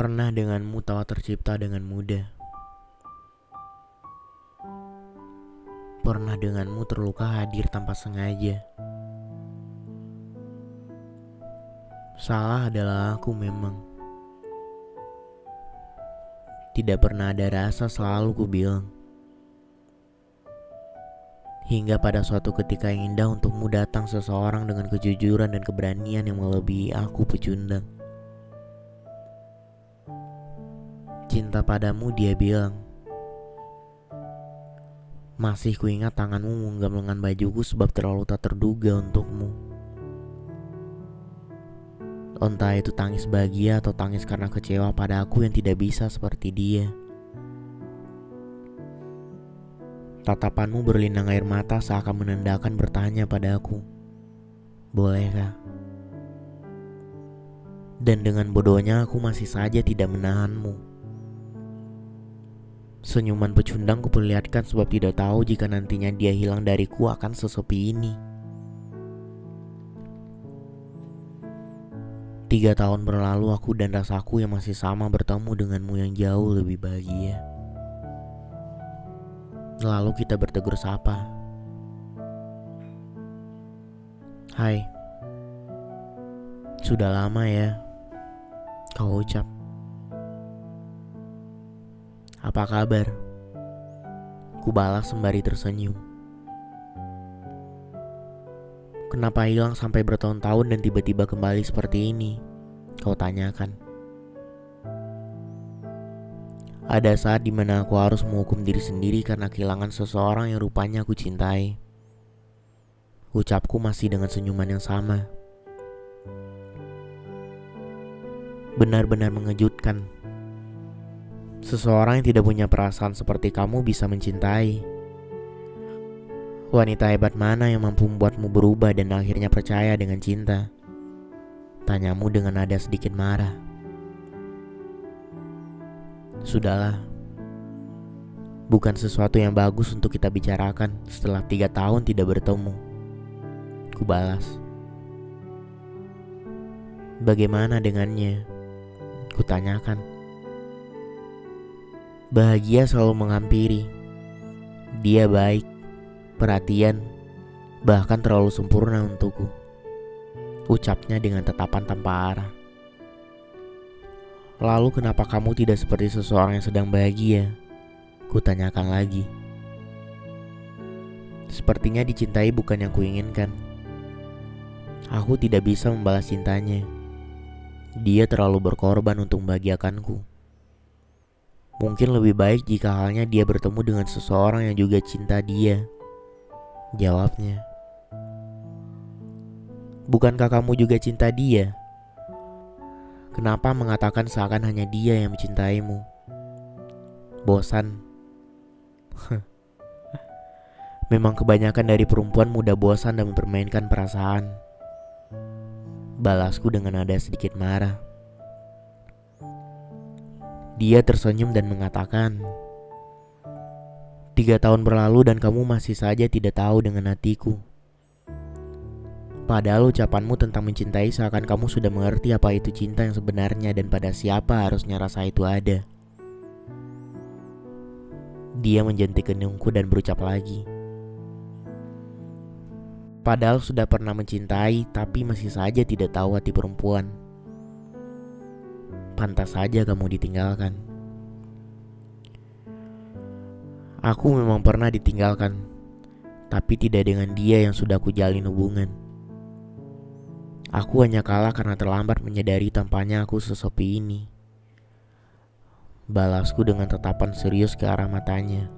Pernah denganmu tawa tercipta dengan mudah. Pernah denganmu terluka hadir tanpa sengaja. Salah adalah aku memang. Tidak pernah ada rasa selalu ku bilang. Hingga pada suatu ketika yang indah untukmu datang seseorang dengan kejujuran dan keberanian yang melebihi aku pecundang. Cinta padamu dia bilang. Masih kuingat tanganmu menggenggam lengan bajuku sebab terlalu tak terduga untukmu. Entah itu tangis bahagia atau tangis karena kecewa pada aku yang tidak bisa seperti dia. Tatapanmu berlinang air mata seakan menandakan bertanya pada aku. Bolehkah? Dan dengan bodohnya aku masih saja tidak menahanmu. Senyuman pecundang kuperlihatkan sebab tidak tahu jika nantinya dia hilang dariku akan sesepi ini. Tiga tahun berlalu aku dan rasaku yang masih sama bertemu denganmu yang jauh lebih bahagia. Lalu kita bertegur sapa. Hai. Sudah lama ya. Kau ucap. Apa kabar? Ku balas sembari tersenyum. Kenapa hilang sampai bertahun-tahun dan tiba-tiba kembali seperti ini? Kau tanyakan. Ada saat di mana aku harus menghukum diri sendiri karena kehilangan seseorang yang rupanya aku cintai. Ucapku masih dengan senyuman yang sama. Benar-benar mengejutkan. Seseorang yang tidak punya perasaan seperti kamu bisa mencintai. Wanita hebat mana yang mampu membuatmu berubah dan akhirnya percaya dengan cinta? Tanyamu dengan nada sedikit marah. Sudahlah, bukan sesuatu yang bagus untuk kita bicarakan setelah tiga tahun tidak bertemu. Ku balas. Bagaimana dengannya? Ku tanyakan. Bahagia selalu menghampiri. Dia baik, perhatian, bahkan terlalu sempurna untukku. Ucapnya dengan tetapan tanpa arah. Lalu kenapa kamu tidak seperti seseorang yang sedang bahagia? Kutanyakan lagi. Sepertinya dicintai bukan yang kuinginkan. Aku tidak bisa membalas cintanya. Dia terlalu berkorban untuk membahagiakanku. Mungkin lebih baik jika halnya dia bertemu dengan seseorang yang juga cinta dia. Jawabnya. Bukankah kamu juga cinta dia? Kenapa mengatakan seakan hanya dia yang mencintaimu? Bosan. Memang kebanyakan dari perempuan mudah bosan dan mempermainkan perasaan. Balasku dengan nada sedikit marah. Dia tersenyum dan mengatakan, Tiga tahun berlalu dan kamu masih saja tidak tahu dengan hatiku. Padahal ucapanmu tentang mencintai seakan kamu sudah mengerti apa itu cinta yang sebenarnya dan pada siapa harusnya rasa itu ada. Dia menjentik keningku dan berucap lagi. Padahal sudah pernah mencintai tapi masih saja tidak tahu hati perempuan. Pantas saja kamu ditinggalkan. Aku memang pernah ditinggalkan, tapi tidak dengan dia yang sudah aku jalin hubungan. Aku hanya kalah karena terlambat menyadari tampaknya aku sesepi ini. Balasku dengan tatapan serius ke arah matanya.